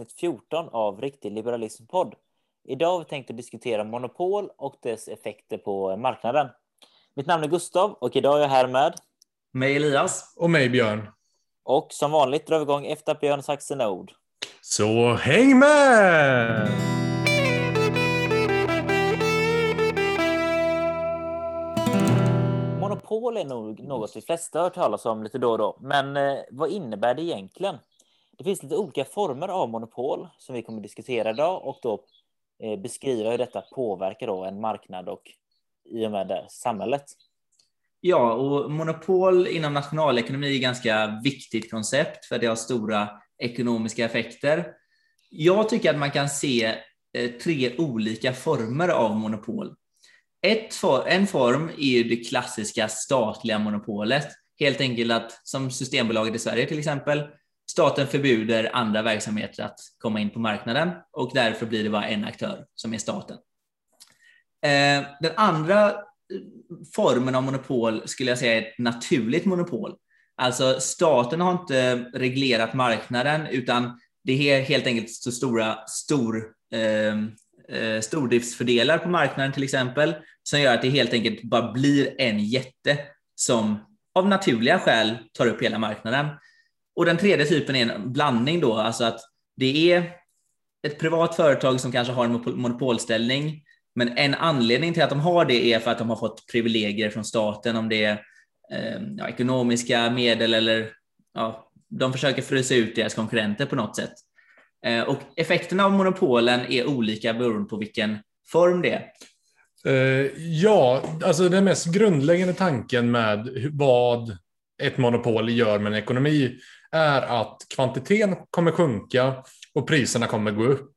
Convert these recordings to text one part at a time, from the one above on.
avsnitt 14 av Riktig Liberalism podd. Idag har vi tänkt att diskutera monopol och dess effekter på marknaden. Mitt namn är Gustav och idag är jag här med mig Elias och mig Björn. Och som vanligt drar vi igång efter att Björn sagt sina ord. Så häng med! Monopol är nog något de flesta har hört talas om lite då och då. Men eh, vad innebär det egentligen? Det finns lite olika former av monopol som vi kommer diskutera idag och då eh, beskriva hur detta påverkar då en marknad och i och med det samhället. Ja, och monopol inom nationalekonomi är ett ganska viktigt koncept för det har stora ekonomiska effekter. Jag tycker att man kan se eh, tre olika former av monopol. Ett for, en form är ju det klassiska statliga monopolet. Helt enkelt att som Systembolaget i Sverige till exempel, staten förbjuder andra verksamheter att komma in på marknaden och därför blir det bara en aktör som är staten. Eh, den andra eh, formen av monopol skulle jag säga är ett naturligt monopol. Alltså staten har inte reglerat marknaden utan det är helt enkelt så stora stor, eh, eh stordriftsfördelar på marknaden till exempel som gör att det helt enkelt bara blir en jätte som av naturliga skäl tar upp hela marknaden. Och den tredje typen är en blandning då, alltså att det är ett privat företag som kanske har en monopolställning men en anledning till att de har det är för att de har fått privilegier från staten, om det är eh, ja, ekonomiska medel eller ja, de försöker frysa ut deras konkurrenter på något sätt. Eh, och effekterna av monopolen är olika beroende på vilken form det är. Eh, ja, alltså den mest grundläggande tanken med vad ett monopol gör med en ekonomi är att kvantiteten kommer sjunka och priserna kommer gå upp.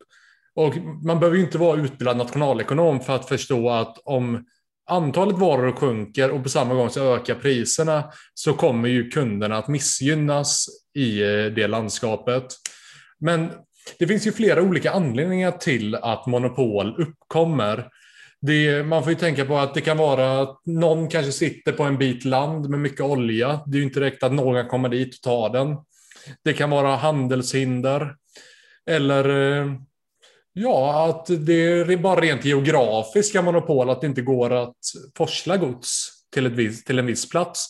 Och man behöver ju inte vara utbildad nationalekonom för att förstå att om antalet varor sjunker och på samma gång så ökar priserna så kommer ju kunderna att missgynnas i eh, det landskapet. Men det finns ju flera olika anledningar till att monopol uppkommer. Det, man får ju tänka på att det kan vara att någon kanske sitter på en bit land med mycket olja. Det är ju inte direkt att någon kommer dit och tar den. Det kan vara handelshinder. Eller eh, Ja, att det är bara rent geografiska monopol, att det inte går att forsla gods till, ett vis, till en viss plats.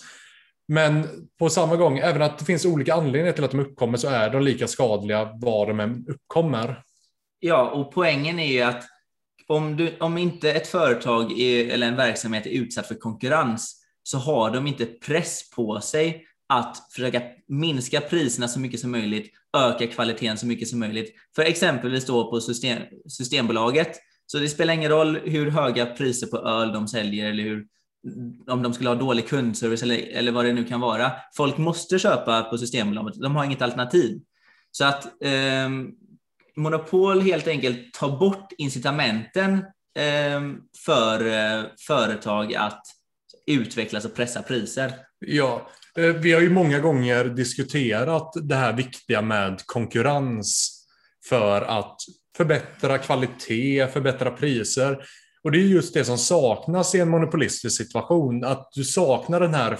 Men på samma gång, även att det finns olika anledningar till att de uppkommer, så är de lika skadliga var de än uppkommer. Ja, och poängen är ju att om, du, om inte ett företag är, eller en verksamhet är utsatt för konkurrens, så har de inte press på sig att försöka minska priserna så mycket som möjligt, öka kvaliteten så mycket som möjligt. För exempelvis då på system, Systembolaget, så det spelar ingen roll hur höga priser på öl de säljer eller hur, om de skulle ha dålig kundservice eller, eller vad det nu kan vara. Folk måste köpa på Systembolaget, de har inget alternativ. Så att eh, monopol helt enkelt tar bort incitamenten eh, för eh, företag att utvecklas och pressa priser. Ja, Eh, vi har ju många gånger diskuterat det här viktiga med konkurrens för att förbättra kvalitet, förbättra priser. Och det är just det som saknas i en monopolistisk situation, att du saknar den här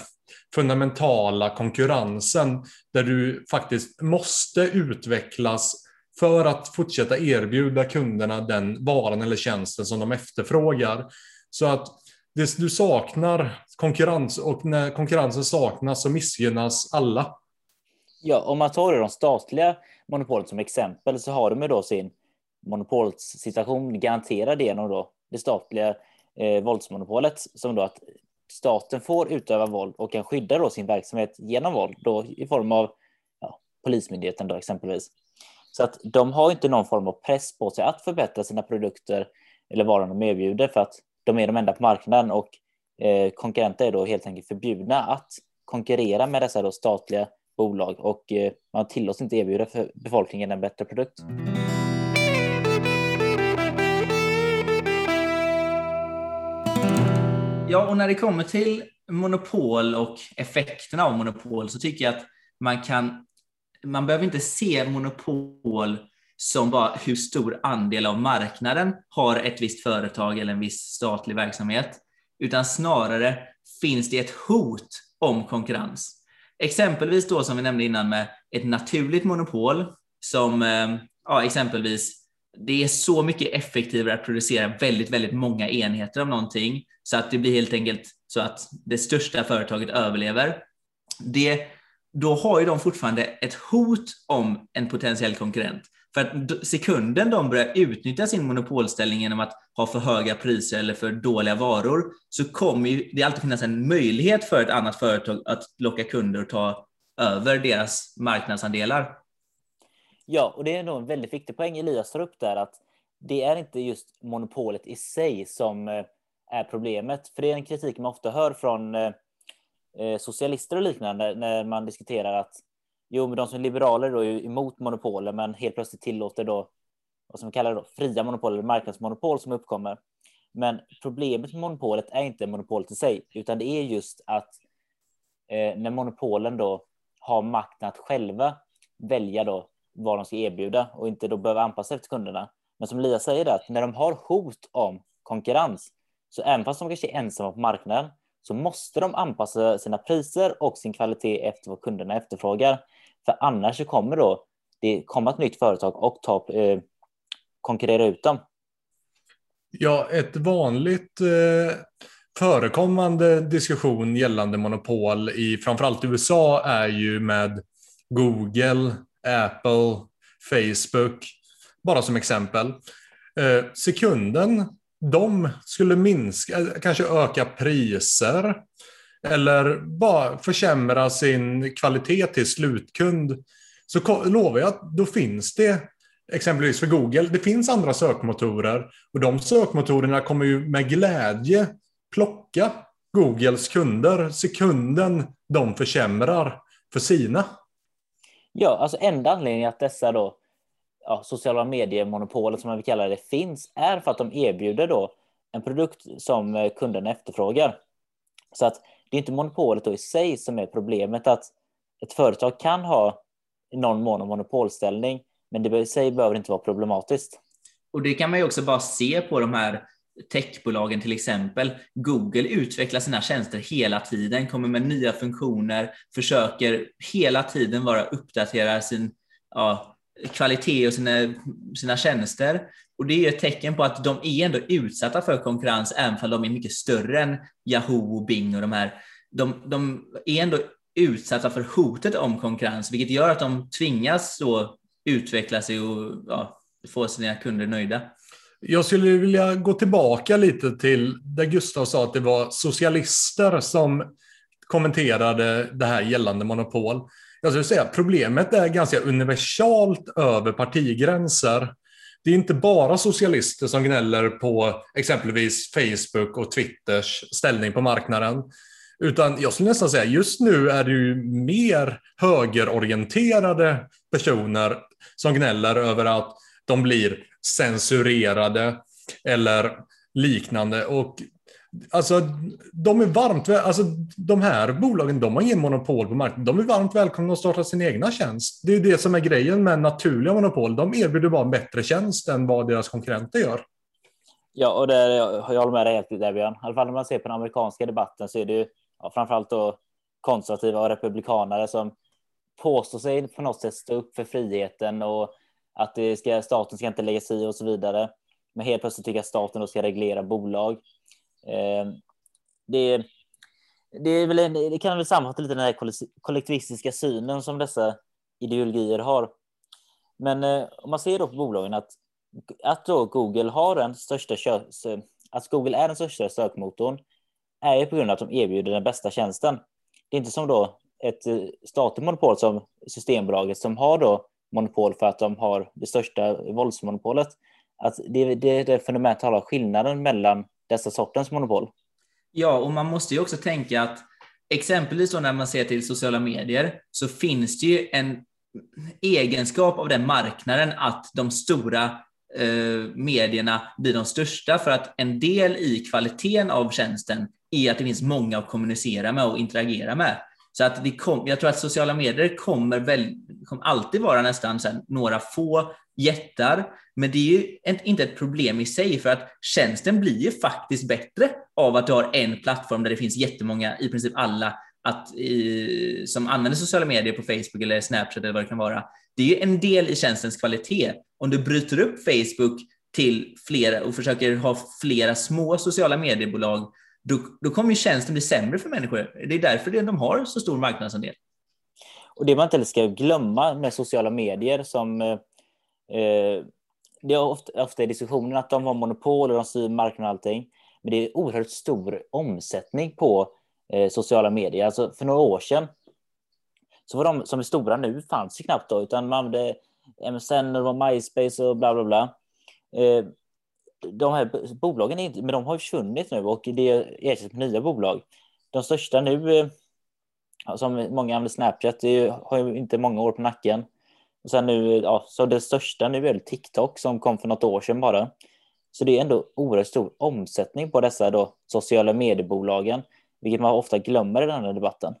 fundamentala konkurrensen där du faktiskt måste utvecklas för att fortsätta erbjuda kunderna den varan eller tjänsten som de efterfrågar. Så att det, du saknar konkurrens och när konkurrensen saknas så missgynnas alla. Ja, om man tar de statliga monopolen som exempel så har de ju då sin monopolsituation garanterad genom då det statliga eh, våldsmonopolet som då att staten får utöva våld och kan skydda då sin verksamhet genom våld då i form av ja, polismyndigheten då exempelvis. Så att de har inte någon form av press på sig att förbättra sina produkter eller varor de erbjuder för att de är de enda på marknaden och eh, konkurrenter är då helt enkelt förbjudna att konkurrera med dessa då statliga bolag och eh, man tillåts inte erbjuda för befolkningen en bättre produkt. Ja, och när det kommer till monopol och effekterna av monopol så tycker jag att man kan, man behöver inte se monopol som bara hur stor andel av marknaden har ett visst företag eller en viss statlig verksamhet, utan snarare finns det ett hot om konkurrens. Exempelvis då som vi nämnde innan med ett naturligt monopol som eh, ja, exempelvis det är så mycket effektivare att producera väldigt, väldigt många enheter av någonting så att det blir helt enkelt så att det största företaget överlever. Det, då har ju de fortfarande ett hot om en potentiell konkurrent. För att sekunden de börjar utnyttja sin monopolställning genom att ha för höga priser eller för dåliga varor så kommer ju det alltid finnas en möjlighet för ett annat företag att locka kunder och ta över deras marknadsandelar. Ja, och det är nog en väldigt viktig poäng Elias tar upp där att det är inte just monopolet i sig som eh, är problemet. För det är en kritik man ofta hör från eh, Eh, socialister och liknande när man diskuterar att jo, men de som är liberaler då är emot monopoler, men helt plötsligt tillåter då vad som kallas då fria monopol eller marknadsmonopol som uppkommer. Men problemet med monopolet är inte monopolet i sig, utan det är just att eh, när monopolen då har makten att själva välja då vad de ska erbjuda och inte då behöva anpassa efter kunderna. Men som Lia säger, att när de har hot om konkurrens, så även fast de kanske är ensamma på marknaden, så måste de anpassa sina priser och sin kvalitet efter vad kunderna efterfrågar. För annars så kommer då det komma ett nytt företag och ta, eh, konkurrera ut dem. Ja, ett vanligt eh, förekommande diskussion gällande monopol i framförallt USA är ju med Google, Apple, Facebook, bara som exempel. Eh, sekunden de skulle minska, kanske öka priser eller bara försämra sin kvalitet till slutkund så lovar jag att då finns det exempelvis för Google, det finns andra sökmotorer och de sökmotorerna kommer ju med glädje plocka Googles kunder sekunden de försämrar för sina. Ja, alltså enda anledningen att dessa då, ja, sociala mediemonopolet som man vill kalla det finns är för att de erbjuder då en produkt som eh, kunderna efterfrågar. Så att det är inte monopolet då i sig som är problemet att ett företag kan ha i någon mån en monopolställning, men det i sig behöver inte vara problematiskt. Och det kan man ju också bara se på de här techbolagen till exempel. Google utvecklar sina tjänster hela tiden, kommer med nya funktioner, försöker hela tiden vara uppdatera sin ja, kvalitet och sina, sina tjänster. Och det är ett tecken på att de är ändå utsatta för konkurrens, även om de är mycket större än Yahoo och Bing och de här. De, de är ändå utsatta för hotet om konkurrens, vilket gör att de tvingas då utveckla sig och ja, få sina kunder nöjda. Jag skulle vilja gå tillbaka lite till där Gustav sa att det var socialister som kommenterade det här gällande monopol. Jag skulle säga att problemet är ganska universalt över partigränser. Det är inte bara socialister som gnäller på exempelvis Facebook och Twitters ställning på marknaden. Utan jag skulle nästan säga just nu är det ju mer högerorienterade personer som gnäller över att de blir censurerade eller liknande. Och Alltså, de är varmt, alltså de här bolagen, de har ingen monopol på marknaden. De är varmt välkomna att starta sin egna tjänst. Det är det som är grejen med naturliga monopol. De erbjuder bara en bättre tjänst än vad deras konkurrenter gör. Ja, och det, jag håller med dig helt där Björn. I alla fall när man ser på den amerikanska debatten så är det ju ja, framförallt då konservativa och republikanare som påstår sig på något sätt stå upp för friheten och att det ska, staten ska inte lägga sig i och så vidare. Men helt plötsligt tycker att staten då ska reglera bolag. Ehm, det, det, är väl en, det kan väl sammanfatta lite den här kollektivistiska synen som dessa ideologier har. Men eh, om man ser då på bolagen att, att då Google har den största att Google är den största sökmotorn är ju på grund av att de erbjuder den bästa tjänsten. Det är inte som då ett eh, statligt monopol som Systembolaget som har då monopol för att de har det största våldsmonopolet. Att det, det är det fundamentala skillnaden mellan dessa sortens monopol. Ja, och man måste ju också tänka att exempelvis då när man ser till sociala medier så finns det ju en egenskap av den marknaden att de stora eh, medierna blir de största för att en del i kvaliteten av tjänsten är att det finns många att kommunicera med och interagera med. Så att vi kom, jag tror att sociala medier kommer, väl, kommer alltid vara nästan så några få jättar, men det är ju inte ett problem i sig för att tjänsten blir ju faktiskt bättre av att du har en plattform där det finns jättemånga, i princip alla att i, som använder sociala medier på Facebook eller Snapchat eller vad det kan vara, det är ju en del i tjänstens kvalitet. Om du bryter upp Facebook till flera och försöker ha flera små sociala mediebolag, då, då kommer ju tjänsten bli sämre för människor. Det är därför de har så stor marknadsandel. Och det man inte ska glömma med sociala medier som eh, eh, det är ofta, ofta i diskussionen att de har monopol och de styr marknaden och allting. Men det är oerhört stor omsättning på eh, sociala medier. Alltså för några år sedan så var de som är stora nu fanns ju knappt då, utan man använde MSN och MySpace och bla bla bla. Eh, de här bolagen är inte, men de har försvunnit nu och det ersätts med nya bolag. De största nu, eh, som många använder Snapchat, det har ju inte många år på nacken. Och sen nu, ja, så det största nu är TikTok som kom för något år sedan bara. Så det är ändå oerhört stor omsättning på dessa då sociala mediebolagen, vilket man ofta glömmer i den här debatten.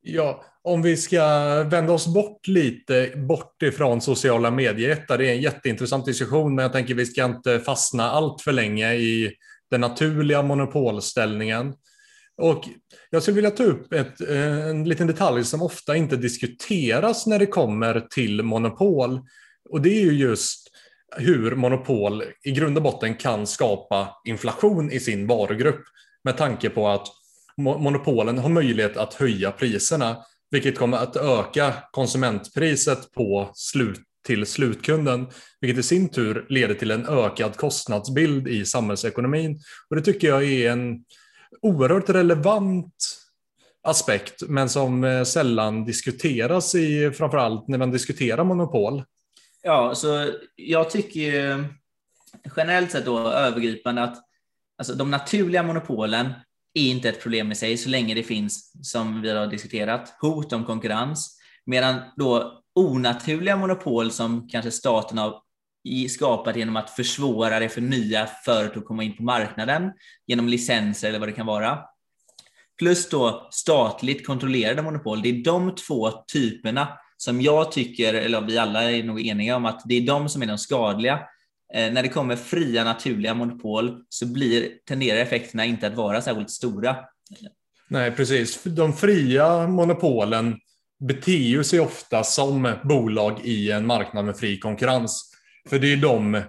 Ja, om vi ska vända oss bort lite, bort ifrån sociala medier. Det är en jätteintressant diskussion, men jag tänker vi ska inte fastna allt för länge i den naturliga monopolställningen. Och jag skulle vilja ta upp ett, eh, en liten detalj som ofta inte diskuteras när det kommer till monopol. Och det är ju just hur monopol i grund och botten kan skapa inflation i sin varugrupp med tanke på att monopolen har möjlighet att höja priserna, vilket kommer att öka konsumentpriset på slut till slutkunden, vilket i sin tur leder till en ökad kostnadsbild i samhällsekonomin. Och det tycker jag är en oerhört relevant aspekt, men som eh, sällan diskuteras i framförallt när man diskuterar monopol. Ja, så jag tycker generellt sett då övergripande att alltså, de naturliga monopolen är inte ett problem i sig så länge det finns, som vi har diskuterat, hot om konkurrens. Medan då onaturliga monopol som kanske staten har skapat genom att försvåra det för nya företag att komma in på marknaden genom licenser eller vad det kan vara. Plus då statligt kontrollerade monopol. Det är de två typerna som jag tycker, eller vi alla är nog eniga om att det är de som är de skadliga. Eh, när det kommer fria naturliga monopol så blir, tenderar effekterna inte att vara särskilt stora. Nej, precis. De fria monopolen beter sig ofta som bolag i en marknad med fri konkurrens. För det är de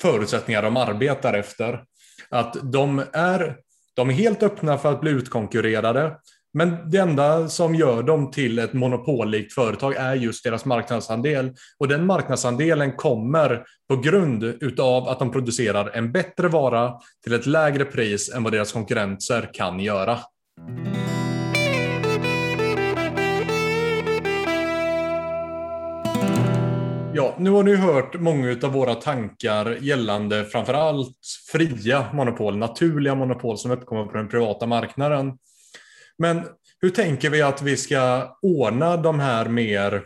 förutsättningar de arbetar efter. Att de är, de är helt öppna för att bli utkonkurrerade. Men det enda som gör dem till ett monopollikt företag är just deras marknadsandel. Och den marknadsandelen kommer på grund utav att de producerar en bättre vara till ett lägre pris än vad deras konkurrenter kan göra. Ja, nu har ni hört många av våra tankar gällande framförallt fria monopol, naturliga monopol som uppkommer på den privata marknaden. Men hur tänker vi att vi ska ordna de här mer,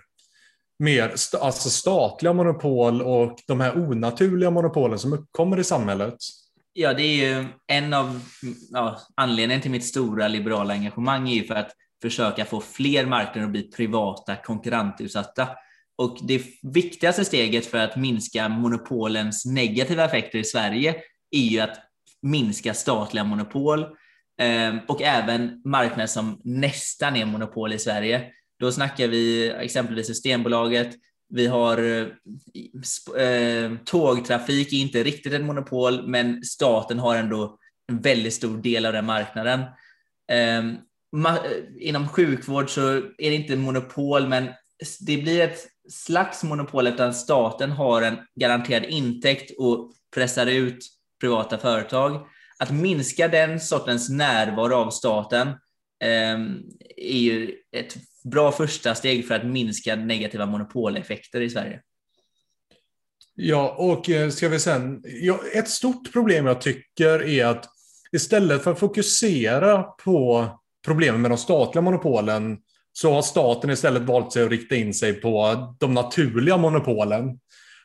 mer alltså statliga monopol och de här onaturliga monopolen som uppkommer i samhället? Ja, det är ju en av ja, anledningarna till mitt stora liberala engagemang är ju för att försöka få fler marknader att bli privata, konkurrentutsatta. Och det viktigaste steget för att minska monopolens negativa effekter i Sverige är ju att minska statliga monopol ehm, och även marknader som nästan är monopol i Sverige. Då snackar vi exempelvis Systembolaget. Vi har eh, ehm, tågtrafik, inte riktigt ett monopol, men staten har ändå en väldigt stor del av den marknaden. Eh, inom sjukvård så är det inte monopol, men det blir ett slags monopol utan staten har en garanterad intäkt och pressar ut privata företag att minska den sortens närvaro av staten eh, är ju ett bra första steg för att minska negativa monopoleffekter i Sverige. Ja, och eh, ska vi sen, ja, ett stort problem jag tycker är att istället för att fokusera på problemen med de statliga monopolen så har staten istället valt sig att rikta in sig på de naturliga monopolen.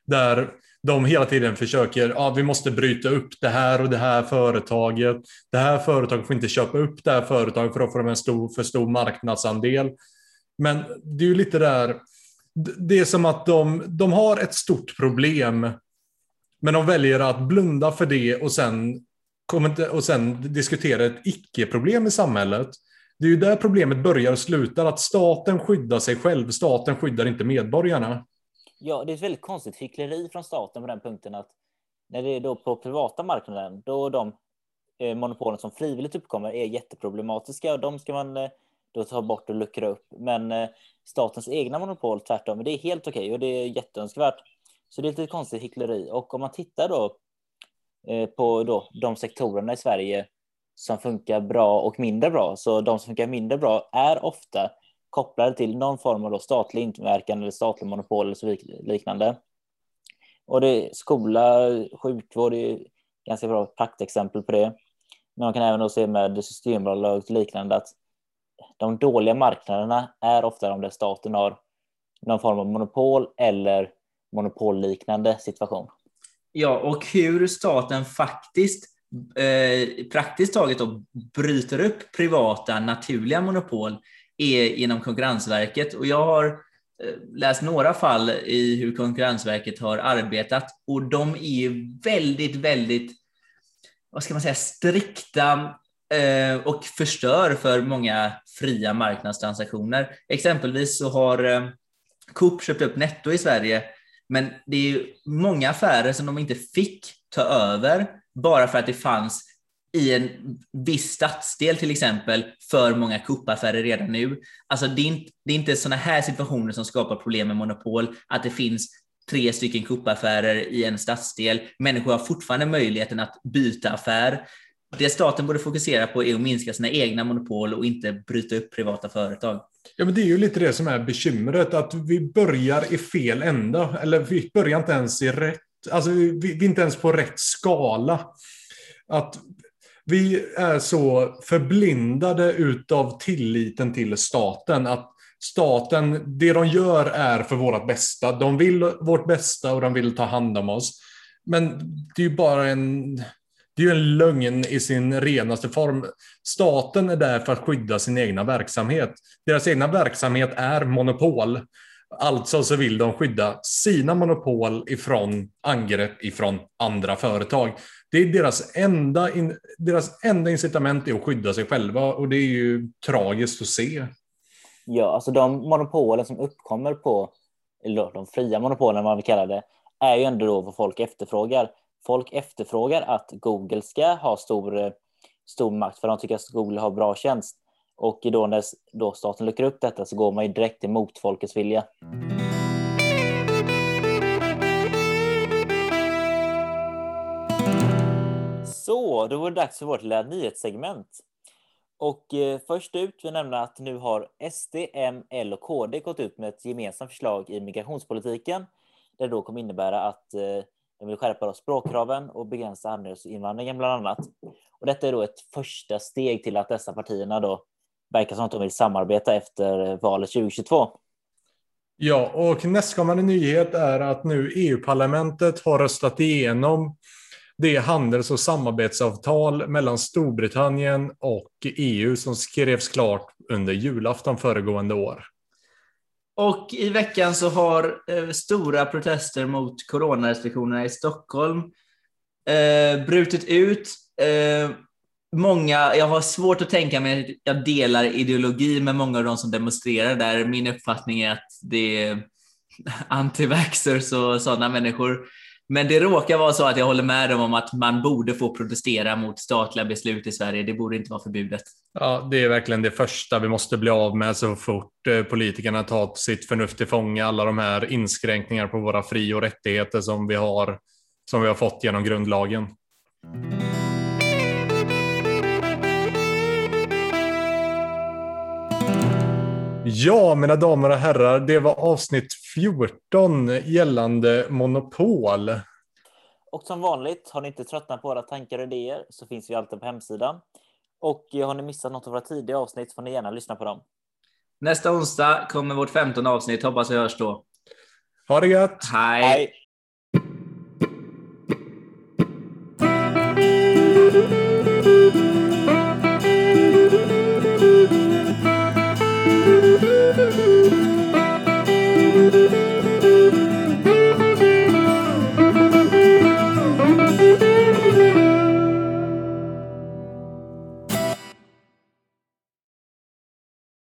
Där de hela tiden försöker, ja, vi måste bryta upp det här och det här företaget. Det här företaget får inte köpa upp det här företaget för då får de en stor, för stor marknadsandel. Men det är ju lite där, det är som att de, de har ett stort problem, men de väljer att blunda för det och sen, och sen diskutera ett icke-problem i samhället. Det är ju där problemet börjar och slutar, att staten skyddar sig själv, staten skyddar inte medborgarna. Ja, det är ett väldigt konstigt hyckleri från staten på den punkten att när det är då på privata marknaden, då de eh, monopolen som frivilligt uppkommer är jätteproblematiska och de ska man eh, då ta bort och luckra upp. Men eh, statens egna monopol tvärtom, det är helt okej och det är jätteönskvärt. Så det är lite konstigt hyckleri. Och om man tittar då på då de sektorerna i Sverige som funkar bra och mindre bra, så de som funkar mindre bra är ofta kopplade till någon form av då statlig inverkan eller statlig monopol eller så liknande. Och det är skola, sjukvård är ganska bra praktexempel på det. Men man kan även då se med systembolag och liknande att de dåliga marknaderna är ofta de där staten har någon form av monopol eller monopolliknande situation. Ja, och hur staten faktiskt eh, praktiskt taget då bryter upp privata naturliga monopol är genom Konkurrensverket. Och jag har eh, läst några fall i hur Konkurrensverket har arbetat och de är väldigt, väldigt, vad ska man säga, strikta eh, och förstör för många fria marknadstransaktioner. Exempelvis så har eh, Coop köpt upp Netto i Sverige, men det är många affärer som de inte fick ta över bara för att det fanns i en viss stadsdel till exempel för många kuppaffärer redan nu. Alltså det är inte, det är inte sådana här situationer som skapar problem med monopol, att det finns tre stycken kuppaffärer i en stadsdel. Människor har fortfarande möjligheten att byta affär. Det staten borde fokusera på är att minska sina egna monopol och inte bryta upp privata företag. Ja, men det är ju lite det som är bekymret, att vi börjar i fel ända. Eller vi börjar inte ens i rätt, alltså vi, vi är inte ens på rätt skala. Att vi är så förblindade utav tilliten till staten att staten, det de gör är för vårt bästa. De vill vårt bästa och de vill ta hand om oss. Men det är ju bara en, det är en lögn i sin renaste form. Staten är där för att skydda sin egna verksamhet. Deras egna verksamhet är monopol. Alltså så vill de skydda sina monopol ifrån angrepp ifrån andra företag. Det är deras enda, in, deras enda incitament är att skydda sig själva och det är ju tragiskt att se. Ja, alltså de monopolen som uppkommer på, eller de fria monopolen man vill kalla det, är ju ändå då vad folk efterfrågar. Folk efterfrågar att Google ska ha stor, eh, stor makt för de tycker att Google har bra tjänst. Och då när då staten luckrar upp detta så går man ju direkt emot folkets vilja. Så, då var det dags för vårt lilla nyhetssegment. Och eh, först ut vill jag nämna att nu har SD, M, L och KD gått ut med ett gemensamt förslag i migrationspolitiken. Det då kommer innebära att eh, de vill skärpa språkkraven och begränsa anhöriginvandringen bland annat. Och detta är då ett första steg till att dessa partierna då verkar som att de vill samarbeta efter valet 2022. Ja, och nästkommande nyhet är att nu EU-parlamentet har röstat igenom det handels och samarbetsavtal mellan Storbritannien och EU som skrevs klart under julafton föregående år. Och i veckan så har eh, stora protester mot coronarestriktionerna i Stockholm eh, brutit ut. Eh, många, jag har svårt att tänka mig att jag delar ideologi med många av de som demonstrerar där. Min uppfattning är att det är antivaxxers och sådana människor. Men det råkar vara så att jag håller med dem om att man borde få protestera mot statliga beslut i Sverige. Det borde inte vara förbjudet. Ja, det är verkligen det första vi måste bli av med så fort eh, politikerna tar sitt förnuft till fånga. Alla de här inskränkningar på våra fri och rättigheter som vi har, som vi har fått genom grundlagen. Ja, mina damer och herrar, det var avsnitt 14 gällande monopol. Och som vanligt, har ni inte tröttnat på våra tankar och idéer så finns vi alltid på hemsidan. Och har ni missat något av våra tidiga avsnitt får ni gärna lyssna på dem. Nästa onsdag kommer vårt 15 avsnitt. Hoppas vi hörs då. Ha det gött! Hej! Hej.